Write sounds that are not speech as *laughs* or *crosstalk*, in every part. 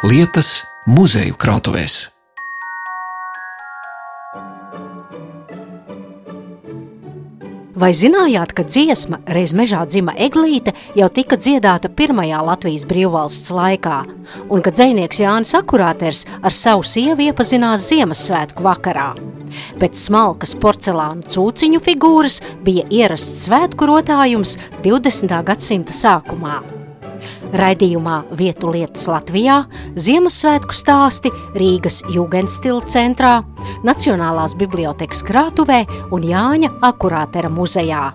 lietas muzeju krātuvēs. Vai zinājāt, ka dziesma reiz mežā dzima eglīte jau tika dziedāta pirmajā Latvijas brīvvalsts laikā, un ka dzinieks Jānis Akurāters ar savu sievu iepazinās Ziemassvētku vakarā? Pēc smalkas porcelāna cūciņu figūras bija ierasts svētku rotājums 20. gadsimta sākumā. Raidījumā Vietu lietas Latvijā, Ziemassvētku stāsti Rīgas Jugendstila centrā, Nacionālās bibliotekas krātuvē un Jāņa Akurātera muzejā.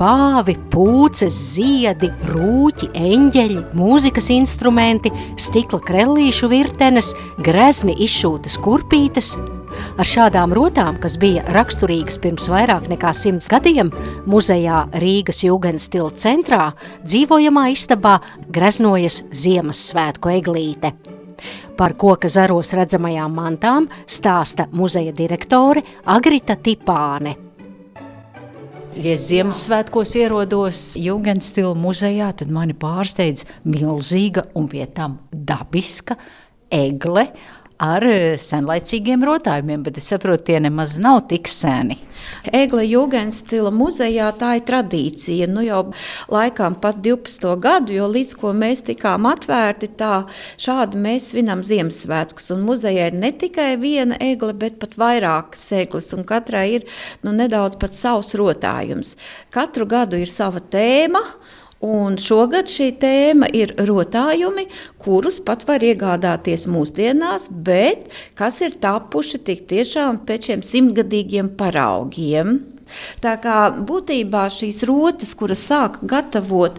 Pāvi, pūces, ziedi, rūķi, eņģeļi, mūzikas instrumenti, stikla krellīšu virtenes, grezni izšūtas kurpītes – Ar šādām rotām, kas bija raksturīgas pirms vairāk nekā simts gadiem, muzejā Rīgas Jūgenstila centrā dzīvojamā istabā greznojas Ziemassvētku eglīte. Par koka zaros redzamajām mantām stāsta muzeja direktore Agrita Tipāne. Ja es Ziemassvētkos ierodos Jūgenstila muzejā, tad mani pārsteidz milzīga un pie tam dabiska egle ar eh, senlaicīgiem rotājumiem, bet es saprotu, tie nemaz nav tik seni. Egla Jūgenstila muzejā tā ir tradīcija, nu jau laikām pat 12. gadu, jo līdz ko mēs tikām atvērti, tā šādi mēs svinam Ziemassvētkus, un muzejā ir ne tikai viena egla, bet pat vairākas eglas, un katrai ir nu, nedaudz pat savs rotājums. Katru gadu ir sava tēma, Un šogad šī tēma ir rotājumi, kurus pat var iegādāties mūsdienās, bet kas ir tapuši tik tiešām pēc šiem simtgadīgiem paraugiem. Tā kā būtībā šīs rotas, kuras sāka gatavot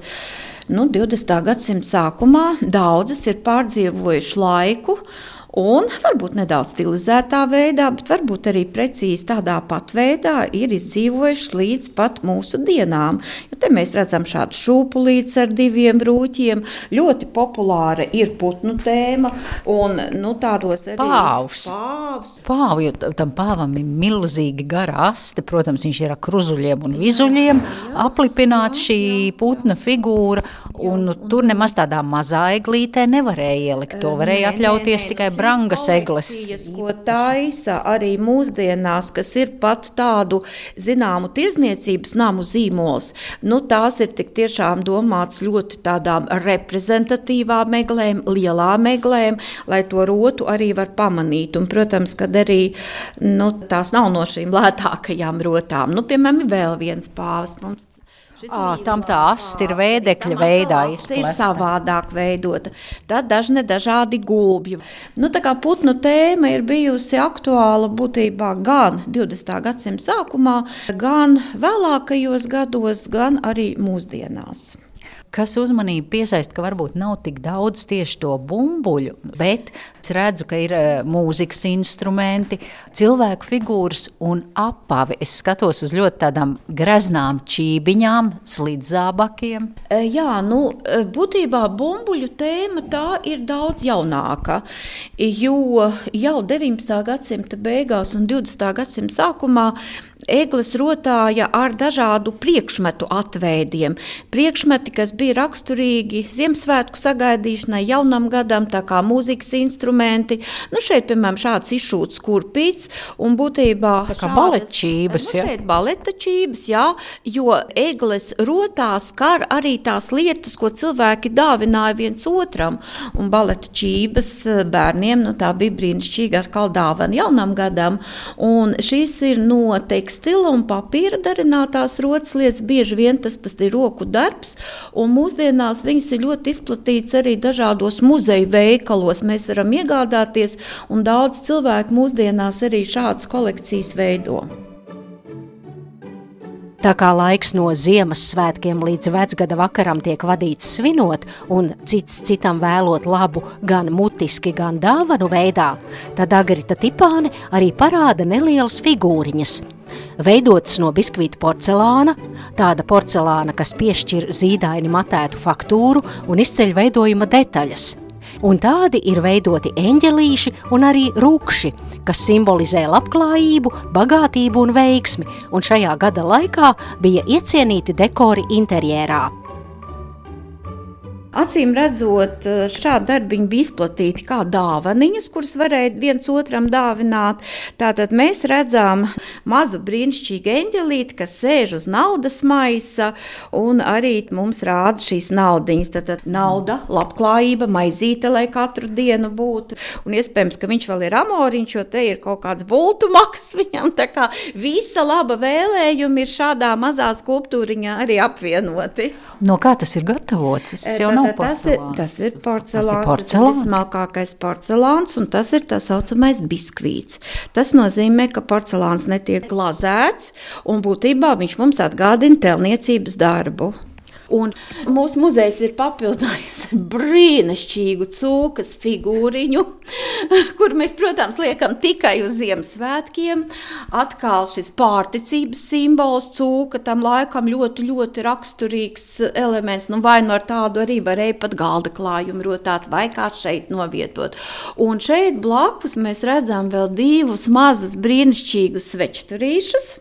nu, 20. gadsimta sākumā, daudzas ir pārdzīvojušas laiku. Un varbūt nedaudz stilizētā veidā, bet varbūt arī precīzi tādā pat veidā ir izdzīvojuši līdz pat mūsu dienām. Jo te mēs redzam šādu šūpulīti ar diviem rūķiem. Ļoti populāra ir putnu tēma un nu, tādos arī pāvs. Pāvs. Pāv, jo tam pāvam ir milzīgi gara aste. Protams, viņš ir ar kruzuļiem un vizuļiem aplipināta šī putna figūra. Un, nu, tur nemaz tādā mazā eglītē nevarēja ielikt. To varēja atļauties tikai brīvā brangas egles. Ko taisa arī mūsdienās, kas ir pat tādu zināmu tirzniecības namu zīmols, nu, tās ir tik tiešām domāts ļoti tādām reprezentatīvām meglēm, lielām meglēm, lai to rotu arī var pamanīt. Un, protams, kad arī nu, tās nav no šīm lētākajām rotām. Nu, piemēram, vēl viens pāvis mums À, tam tā asti ir vēdekļa veidā izplesta. ir savādāk veidota. Tad dažne dažādi gulbji. Nu, tā kā putnu tēma ir bijusi aktuāla būtībā gan 20. gadsimta sākumā, gan vēlākajos gados, gan arī mūsdienās kas uzmanību piesaista, ka varbūt nav tik daudz tieši to bumbuļu, bet es redzu, ka ir uh, mūzikas instrumenti, cilvēku figūras un apavi. Es skatos uz ļoti tādām greznām čībiņām, slidzābakiem. E, jā, nu, e, būtībā bumbuļu tēma tā ir daudz jaunāka, jo jau 19. gadsimta beigās un 20. gadsimta sākumā Eglis rotāja ar dažādu priekšmetu atveidiem. Priekšmeti, kas bija raksturīgi Ziemassvētku sagaidīšanai, jaunam gadam, tā kā mūzikas instrumenti. Nu, šeit, piemēram, šāds izšūts kurpīts un būtībā tā kā baletčības, nu, šeit baletčības, jā, jo eglis rotās kar arī tās lietas, ko cilvēki dāvināja viens otram. Un baletčības eh, bērniem, nu, tā bija brīnišķīgā kaldāvana jaunam gadam. Un šīs ir noteikti tekstila un papīra darinātās rotas lietas, bieži vien tas ir roku darbs. Mūsdienās viņas ir ļoti izplatītas arī dažādos muzeju veikalos. Mēs varam iegādāties, un daudz cilvēku mūsdienās arī šādas kolekcijas veido. Tā kā laiks no Ziemassvētkiem līdz vecgada vakaram tiek vadīts svinot, un cits citam vēlot labu gan mutiski, gan dāvanu veidā, tad Agrita Tipāne arī parāda nelielas figūriņas. Veidotas no biskvīta porcelāna, tāda porcelāna, kas piešķir zīdaini matētu faktūru un izceļ veidojuma detaļas un tādi ir veidoti eņģelīši un arī rūkši, kas simbolizē labklājību, bagātību un veiksmi, un šajā gada laikā bija iecienīti dekori interjerā. Acīm redzot, šādi darbiņi bija izplatīti kā dāvaniņas, kuras varēja viens otram dāvināt. Tātad mēs redzam mazu brīnišķīgu eņģelīti, kas sēž uz naudas maisa, un arī mums rāda šīs naudiņas. Tātad nauda, labklājība, maizīte, lai katru dienu būtu. Un iespējams, ka viņš vēl ir amoriņš, jo te ir kaut kāds bultu maks *laughs* viņam. Tā kā visa laba vēlējuma ir šādā mazā skulptūriņā arī apvienoti. No kā tas ir gatavots? Es jau nav tas ir, tas ir porcelāns. Tas ir vismalkākais porcelāns, un tas ir tā saucamais biskvīts. Tas nozīmē, ka porcelāns netiek glazēts, un būtībā viņš mums atgādina telniecības darbu. Un mūsu muzejs ir papildinājis brīnišķīgu cūkas figūriņu, *laughs* kur mēs, protams, liekam tikai uz Ziemassvētkiem. Atkal šis pārticības simbols, cūka tam laikam ļoti, ļoti raksturīgs elements. Nu, vai nu ar tādu arī varēja pat galda klājumu rotāt, vai kā šeit novietot. Un šeit blakus mēs redzam vēl divus mazus brīnišķīgus svečturīšus.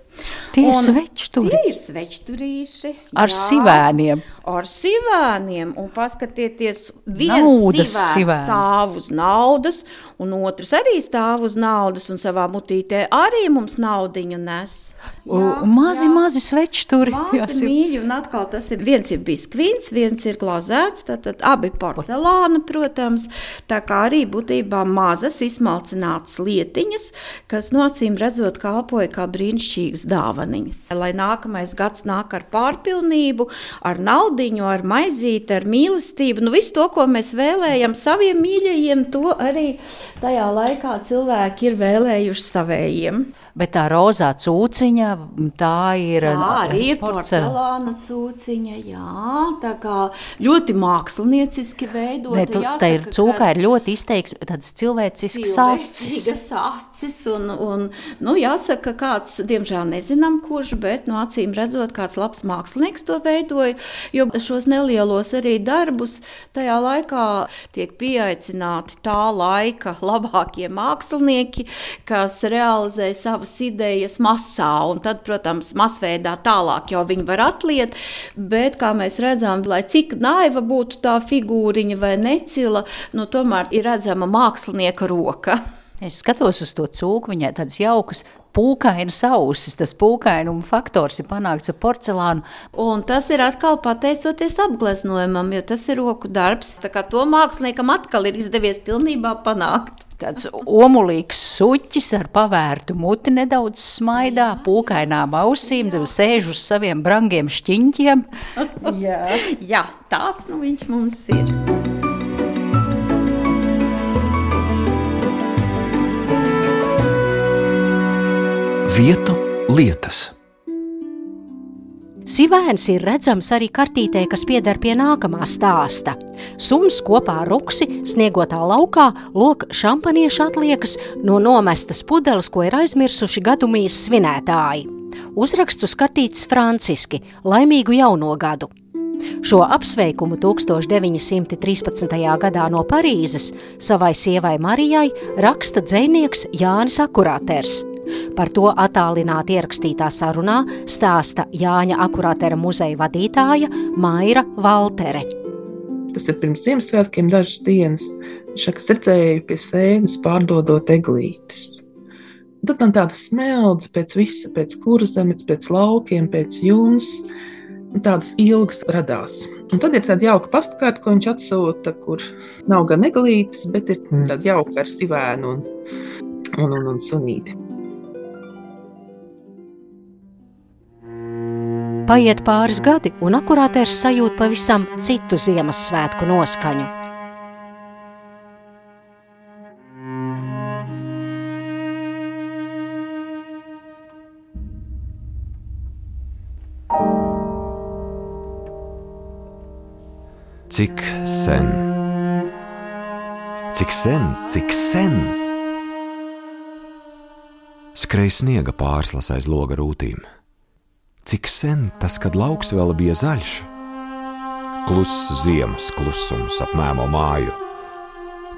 Tie ir svečturi. Tie ir svečturīši. Ar jā, sivēniem. Ar sivēniem. Un paskatieties, viens stāv uz naudas, un otrs arī stāv uz naudas, un savā mutītē arī mums naudiņu nes. Jā, mazi, jā. mazi svečturi. Mazi mīļi, un atkal tas ir, viens ir biskvīns, viens ir glazēts, tad, tad abi porcelāna, protams, tā kā arī būtībā mazas izmalcinātas lietiņas, kas nocīm redzot kalpoja kā brīnišķīgas dāvaniņas. Lai nākamais gads nāk ar pārpilnību, ar naudiņu, ar maizīti, ar mīlestību, nu visu to, ko mēs vēlējam saviem mīļajiem, to arī tajā laikā cilvēki ir vēlējuši savējiem. Bet tā rozā cūciņa, tā ir tā arī ir porcelāna cūciņa. Jā, tā kā ļoti mākslinieciski veidota. Ne, tu, jāsaka, tā ir cūka, ir ļoti izteiks tādas cilvēciskas acis. acis un, un, nu, jāsaka, kāds, diemžēl nezinām kurš, bet, nu, acīm redzot, kāds labs mākslinieks to veidoja, jo šos nelielos arī darbus tajā laikā tiek pieaicināti tā laika labākie mākslinieki, kas realizē savu savas idejas masā, un tad, protams, masveidā tālāk jau viņi var atliet, bet, kā mēs redzam, lai cik naiva būtu tā figūriņa vai necila, nu, tomēr ir redzama mākslinieka roka. Es skatos uz to cūku, viņai tādas jaukas pūkainas ausis. Tas pūkainuma faktors ir panākts ar porcelānu. Un tas ir atkal pateicoties apgleznojumam, jo tas ir roku darbs. Tā kā to māksliniekam atkal ir izdevies pilnībā panākt tāds omulīgs suķis ar pavērtu muti nedaudz smaidā, pūkainām ausīm, sēž uz saviem brangiem šķiņķiem. *laughs* Jā, Jā tāds nu viņš mums ir. Vietu lietas. Sivēns ir redzams arī kartītē, kas pieder pie nākamā stāsta. Suns kopā ar ruksi sniegotā laukā lok šampaniešu atliekas no nomestas pudeles, ko ir aizmirsuši gadumijas svinētāji. Uzraksts uz kartītes franciski - laimīgu jauno gadu! Šo apsveikumu 1913. gadā no Parīzes savai sievai Marijai raksta dzinieks Jānis Akurāters. Par to attālināti ierakstītā sarunā stāsta Jāņa akurātera muzeja vadītāja Maira Valtere. Tas ir pirms Ziemassvētkiem dažas dienas. Šakas redzēju pie sēnes pārdodot eglītes. Tad man tāda smeldze pēc visa, pēc kurzemes, pēc laukiem, pēc jums, tādas ilgas radās. Un tad ir tāda jauka pastkarte, ko viņš atsūta, kur nav gan eglītes, bet ir mm. tāda jauka ar sivēnu un, un, un, un sunīti. Paiet pāris gadi, un akurātērs sajūt pavisam citu Ziemassvētku noskaņu. Cik sen, cik sen, cik sen? Skrēja sniega pārslas aiz loga rūtīm Cik sen tas, kad lauks vēl bija zaļš? Kluss ziemas klusums apmēmo māju.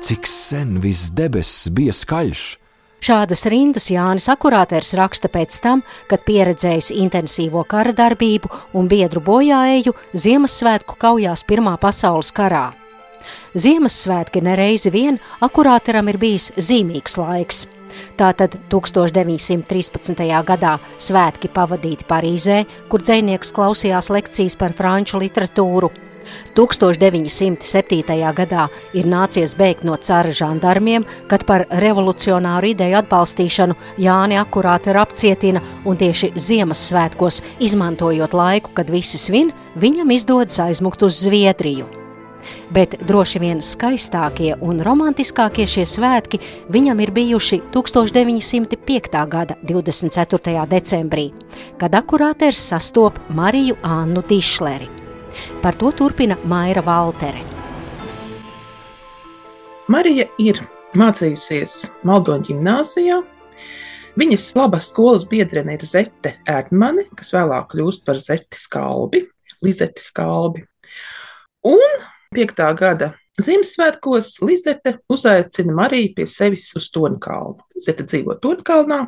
Cik sen viss debesis bija skaļš? Šādas rindas Jānis Akurāters raksta pēc tam, kad pieredzējis intensīvo kara darbību un biedru bojāēju Ziemassvētku kaujās Pirmā pasaules karā. Ziemassvētki nereizi vien akurāteram ir bijis zīmīgs laiks. Tātad 1913. gadā svētki pavadīti Parīzē, kur dzinieks klausījās lekcijas par franču literatūru. 1907. gadā ir nācies bēgt no cara žandarmiem, kad par revolucionāru ideju atbalstīšanu Jāni akurāti ir apcietina un tieši Ziemassvētkos, izmantojot laiku, kad visi svin, viņam izdodas aizmukt uz Zviedriju. Bet droši vien skaistākie un romantiskākie šie svētki viņam ir bijuši 1905. gada 24. decembrī, kad akurāters sastop Mariju Annu Dišleri. Par to turpina Maira Valtere. Marija ir mācījusies Maldoņa gimnāzijā. Viņas laba skolas biedrene ir Zete Erdmane, kas vēlāk kļūst par Zeti Skalbi, Lizeti Skalbi. Un 5. gada Ziemassvētkos Lizete uzaicina Mariju pie sevis uz Tonkalnu. Lizete dzīvo Tonkalnā,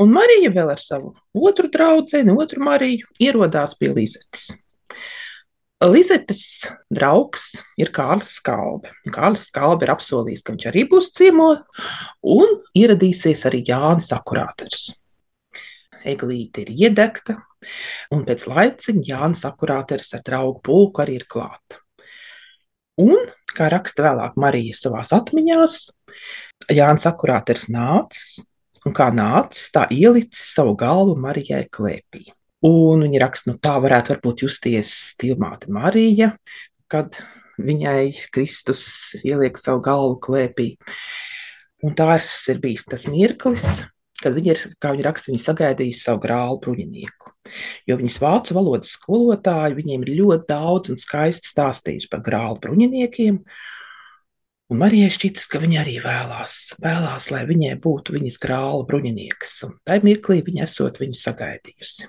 un Marija vēl ar savu otru draugu, otru Mariju, ierodās pie Lizetes. Lizetes draugs ir Kārlis Skalbe. Kārlis Skalbe ir apsolījis, ka viņš arī būs ciemos, un ieradīsies arī Jānis Akurāters. Eglīte ir iedegta, un pēc laiciņa Jānis Akurāters ar draugu pulku arī ir klāta. Un, kā raksta vēlāk Marija savās atmiņās, Jānis Akurāters nācis, un kā nācis, tā ielicis savu galvu Marijai klēpī. Un viņa raksta, nu tā varētu varbūt justies stilmāte Marija, kad viņai Kristus ieliek savu galvu klēpī. Un tās ir bijis tas mirklis, kad viņa ir, kā viņa raksta, viņa sagaidījusi savu grālu bruņinieku. Jo viņas vācu valodas skolotāji viņiem ir ļoti daudz un skaisti stāstījuši par grālu bruņiniekiem. Un Marijai šķitas, ka viņa arī vēlās, vēlās, lai viņai būtu viņas grāla bruņinieks, un tajā mirklī viņa esot viņu sagaidījusi.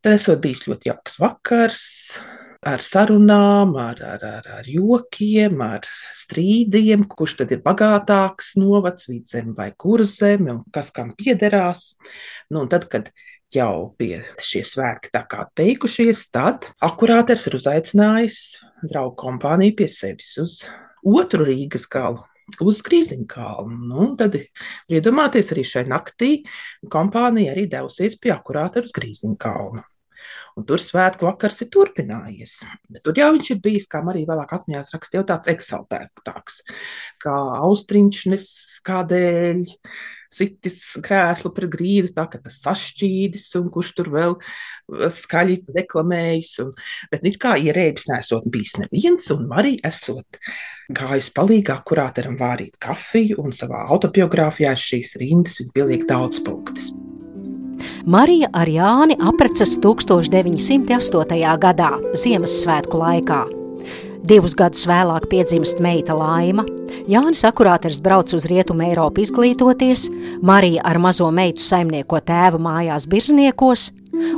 Tad esot bijis ļoti jauks vakars, ar sarunām, ar, ar, ar, ar jokiem, ar strīdiem, kurš tad ir bagātāks novads, vidzeme vai kurzeme, un kas kam piederās. Nu, tad, kad jau bija šie svētki tā kā teikušies, tad akurāters ir uzaicinājis draugu kompāniju pie sevis uz otru Rīgas galu uz Grīziņkalnu. Nu, tad iedomājieties, arī šai naktī kompānija arī devusies pie akurāta uz Grīziņkalnu. Un tur svētku vakars ir turpinājies. Bet tur jau viņš ir bijis, kā arī vēlāk atmiņās raksta, jau tāds eksaltētāks, kā austriņš nes kādēļ sitis krēslu pret grīdu, tā ka tas sašķīdis, un kurš tur vēl skaļi deklamējis. Un, bet it kā ierēbis nesot bijis neviens, un arī esot gājusi palīgā kurāteram vārīt kafiju, un savā autobiogrāfijā šīs rindas viņa pieliek daudz punktus. Marija ar Jāni apprecas 1908. gadā, Ziemassvētku laikā. Divus gadus vēlāk piedzimst meita Laima. Jānis Akurāters brauc uz Rietumu Eiropu izglītoties, Marija ar mazo meitu saimnieko tēva mājās Birzniekos,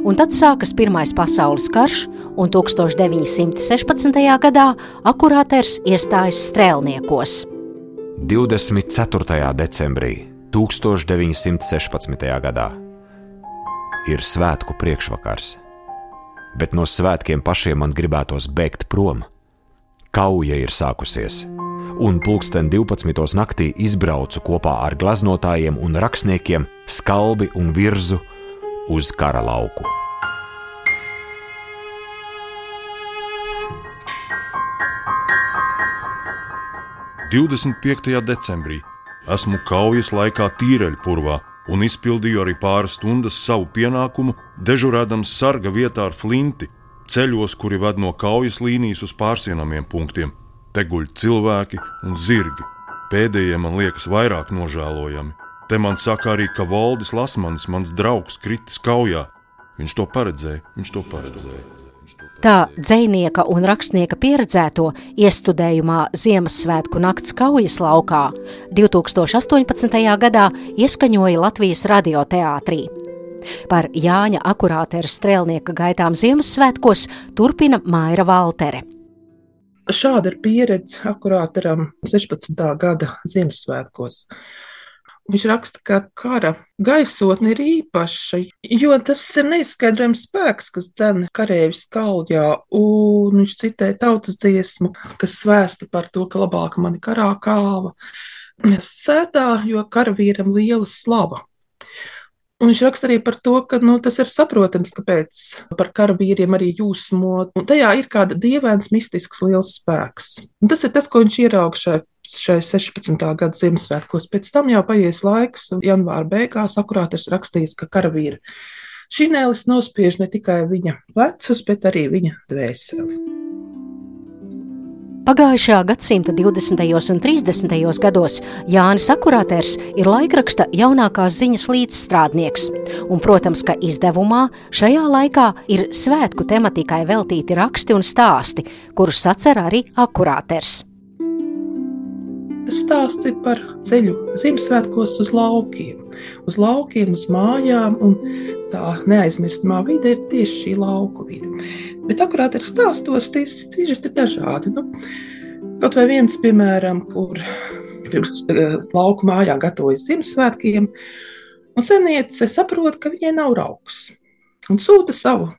un tad sākas Pirmais pasaules karš, un 1916. gadā Akurāters iestājas strēlniekos. 24. decembrī 1916. gadā ir svētku priekšvakars, bet no svētkiem pašiem man gribētos bēgt prom Kauja ir sākusies, un pulksten 12. naktī izbraucu kopā ar glaznotājiem un rakstniekiem skalbi un virzu uz kara lauku. Divdesmit piektajā decembrī esmu kaujas laikā tīreļpurvā un izpildīju arī pāris stundas savu pienākumu, dežurēdams sarga vietā ar flinti, ceļos, kuri ved no kaujas līnijas uz pārsienamiem punktiem. Te guļ cilvēki un zirgi. Pēdējie man liekas vairāk nožēlojami. Te man saka arī, ka Valdis Lasmanis, mans draugs, kritis kaujā. Viņš to paredzēja, viņš to paredzēja. Tā dzinieka un rakstnieka pieredzēto iestudējumā Ziemassvētku nakts kaujas laukā 2018. gadā ieskaņoja Latvijas radioteātrī. Par Jāņa akurātera strēlnieka gaitām Ziemassvētkos turpina Maira Valtere. Šāda ir pieredze akurāteram 16. gada Ziemassvētkos. Viņš raksta, ka kara gaisotne ir īpaša, jo tas ir neizskaidrojams spēks, kas dzen karavīrus kaujā. Un viņš citē tautas dziesmu, kas svēsta par to, ka labāk mani karā kāva. Sētā, jo karavīram liela slava. Un viņš raksta arī par to, ka nu, tas ir saprotams, kāpēc par karavīriem arī jūsmo. Un tajā ir kāda dievēns, mistisks, liels spēks. Un tas ir tas, ko viņš ierauga šai, šai 16. gada Ziemassvētkos. Pēc tam jau paies laiks, un janvāra beigās akurāters rakstījis, ka karavīri šinēlis nospiež ne tikai viņa plecus, bet arī viņa dvēseli. Pagājušā gadsimta 20. un 30. gados Jānis Akurāters ir laikraksta jaunākās ziņas līdzstrādnieks, un, protams, ka izdevumā šajā laikā ir svētku tematikai veltīti raksti un stāsti, kurus atcer arī Akurāters. Tas stāsts ir par ceļu Ziemassvētkos uz laukiem, uz laukiem, uz mājām, un tā neaizmirstamā vide ir tieši šī lauku vide. Bet akurāt ar stāstos tie sižeti ir dažādi. Nu, kaut vai viens, piemēram, kur pirms eh, lauku mājā gatavojas Ziemassvētkiem, un seniece saprot, ka viņai nav rauks, un sūta savu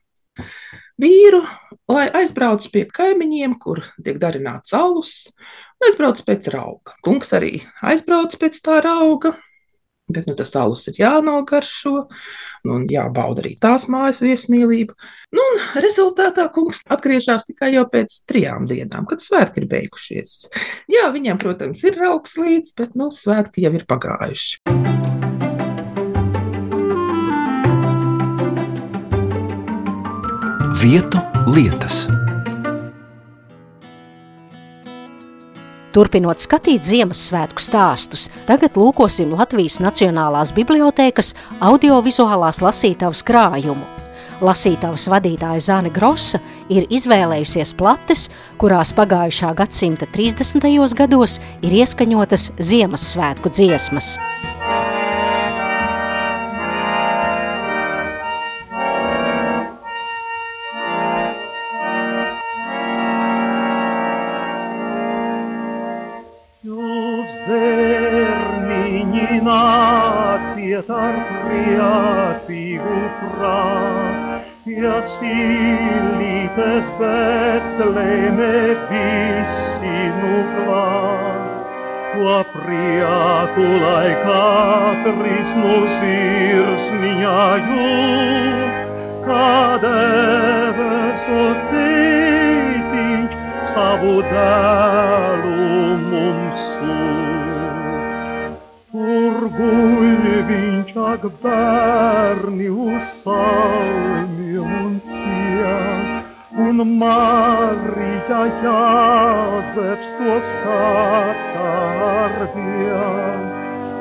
vīru, lai aizbrauc pie kaimiņiem, kur tiek darināts alus, aizbrauc pēc rauga. Kungs arī aizbrauc pēc tā rauga, bet nu, tas alus ir jānogaršo, nu, un jābauda arī tās mājas viesmīlība. Nu, un rezultātā kungs atgriežas tikai jau pēc trijām dienām, kad svētki ir beigušies. Jā, viņiem, protams, ir raugs līdzi, bet nu, svētki jau ir pagājuši. Vietu lietas. Turpinot skatīt Ziemassvētku stāstus, tagad lūkosim Latvijas Nacionālās Bibliotēkas audiovizuālās lasītavas krājumu. Lasītavas vadītāja Zāne Grossa ir izvēlējusies plates, kurās pagājušā gadsimta 30. gados ir ieskaņotas Ziemassvētku dziesmas. Betlēmē visi nu klāt. To prieku, lai katrs no sirsniņā jūt, kad evers tētiņš savu dēlu mums un Marija Jāzeps to skata ar vien.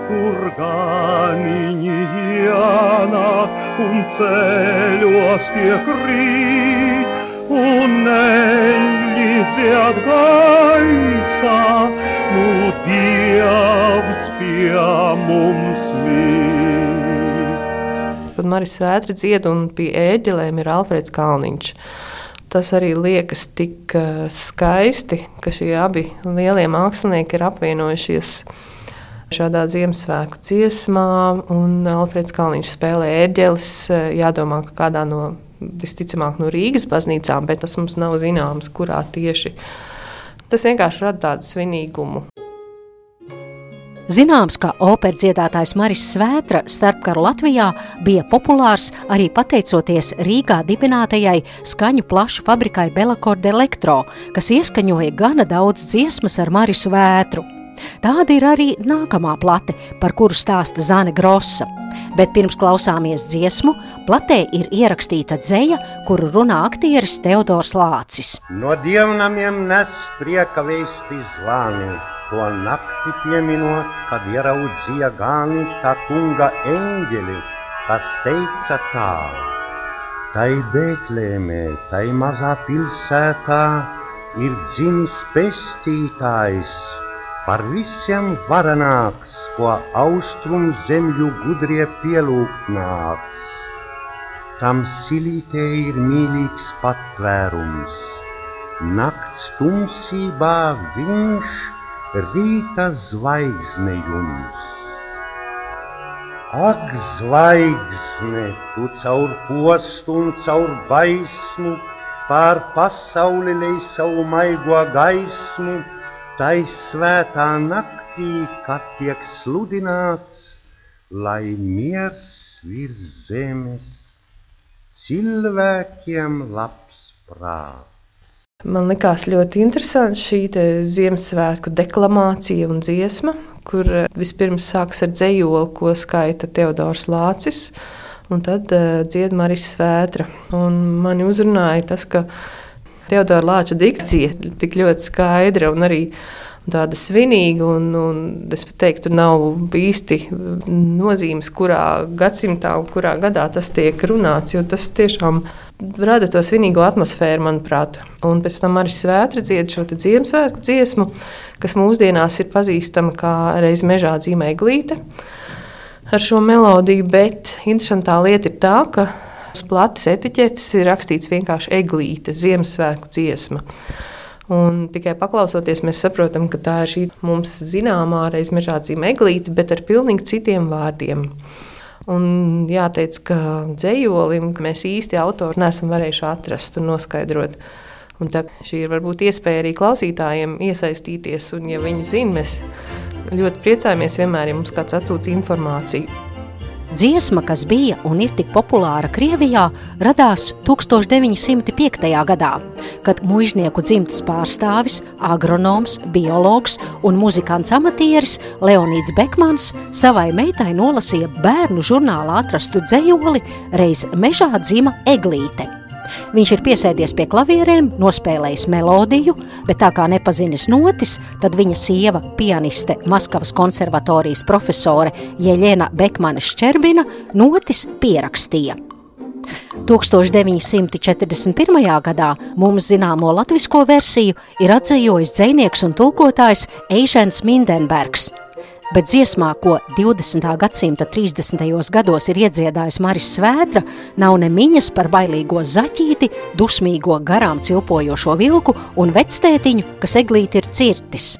Tur ganiņi ienāk un ceļos tiek rīt, un eļļi dzied gaisā, nu Dievs pie mums mīt. Kad Marijas Svētra dzied un pie ēģelēm ir Alfreds Kalniņš. Tas arī liekas tik eh, skaisti, ka šie abi lielie mākslinieki ir apvienojušies šādā Ziemassvētku dziesmā, un Alfreds Kalniņš spēlē ērģeles. Eh, jādomā, ka kādā no visticamāk no Rīgas baznīcām, bet tas mums nav zināms, kurā tieši. Tas vienkārši rada tādu svinīgumu. Zināms, ka operas dziedātājs Maris Svētra starpkara Latvijā bija populārs arī pateicoties Rīgā dibinātajai skaņu plašu fabrikai Belakorde Elektro, kas ieskaņoja gana daudz dziesmas ar Marisu Vētru. Tāda ir arī nākamā plate, par kuru stāsta Zane Grossa. Bet pirms klausāmies dziesmu, platē ir ierakstīta dzeja, kuru runā aktieris Teodors Lācis. No dievnamiem nes prieka vēsti zvani to nakti pieminot, kad ieraudzīja gani tā kunga eņģeli, kas teica tā. Tai Bēklēmē, tai mazā pilsētā ir dzimis pestītājs, par visiem varenāks, ko austrum zemļu gudrie pielūgt nāks. Tam silītē ir mīlīgs patvērums, nakts tumsībā viņš rīta zvaigzne jums. Ak, zvaigzne, tu caur postu un caur baismu, pār pasauli lej savu maigo gaismu, tai svētā naktī, kad tiek sludināts, lai miers virs zemes cilvēkiem labs prāts. Man likās ļoti interesanti šī Ziemassvētku deklamācija un dziesma, kur eh, vispirms sāks ar dzējoli, ko skaita Teodors Lācis, un tad uh, dzied Marijas Svētra. Un mani uzrunāja tas, ka Teodora Lāča dikcija tik ļoti skaidra un arī tāda svinīga, un, un es teiktu, nav īsti nozīmes, kurā gadsimtā un kurā gadā tas tiek runāts, jo tas tiešām rada to svinīgo atmosfēru, manuprāt. Un pēc tam arī svētra dzied šo Ziemassvētku dziesmu, kas mūsdienās ir pazīstama kā reiz mežā dzīmē glīte ar šo melodiju, bet interesantā lieta ir tā, ka uz plates etiķetes ir rakstīts vienkārši eglīte, Ziemassvētku dziesma. Un tikai paklausoties, mēs saprotam, ka tā ir šī mums zināmā reiz mežā dzīve eglīte, bet ar pilnīgi citiem vārdiem. Un jāteic, ka dzējolim mēs īsti autori nesam varējuši atrast un noskaidrot. Un tā, šī ir varbūt iespēja arī klausītājiem iesaistīties, un, ja viņi zina, mēs ļoti priecājamies vienmēr, ja mums kāds atsūta informāciju. Dziesma, kas bija un ir tik populāra Krievijā, radās 1905. gadā, kad muiznieku dzimtas pārstāvis, agronoms, biologs un muzikants amatieris Leonīds Bekmans savai meitai nolasīja bērnu žurnālā atrastu dzējoli reiz mežā dzima eglīte. Viņš ir piesēdies pie klavierēm, nospēlējis melodiju, bet tā kā nepazinis notis, tad viņa sieva, pianiste, Maskavas konservatorijas profesore Jeļena Bekmana Šķerbina notis pierakstīja. 1941. gadā mums zināmo latviešu versiju ir atzījis dzinieks un tulkotājs Eižens Mindenbergs bet dziesmā, ko 20. gadsimta 30. gados ir iedziedājis Maris Svētra, nav ne miņas par bailīgo zaķīti, dusmīgo garām cilpojošo vilku un vectētiņu, kas eglīti ir cirtis.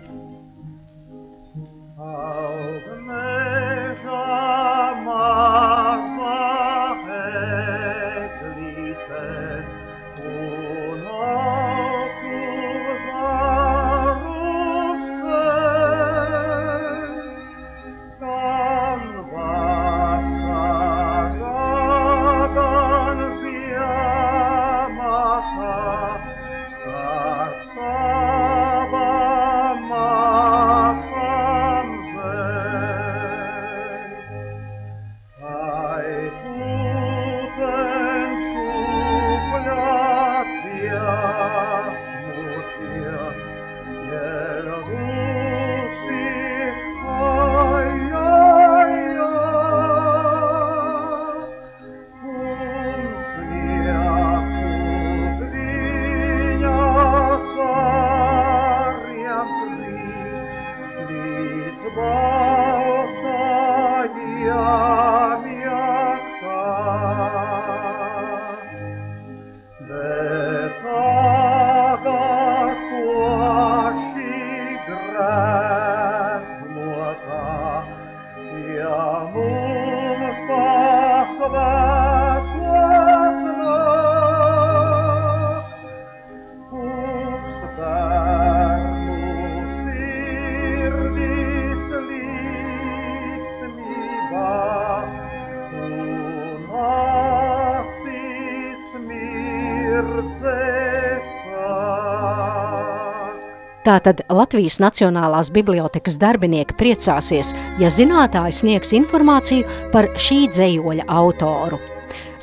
Tātad Latvijas Nacionālās bibliotekas darbinieki priecāsies, ja zinātājs sniegs informāciju par šī dzējoļa autoru.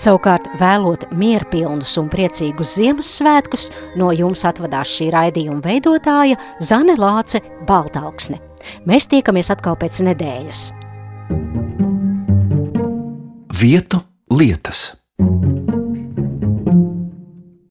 Savukārt, vēlot mierpilnus un priecīgus Ziemassvētkus, no jums atvadās šī raidījuma veidotāja Zane Lāce Baltalksne. Mēs tiekamies atkal pēc nedēļas. Vietu lietas.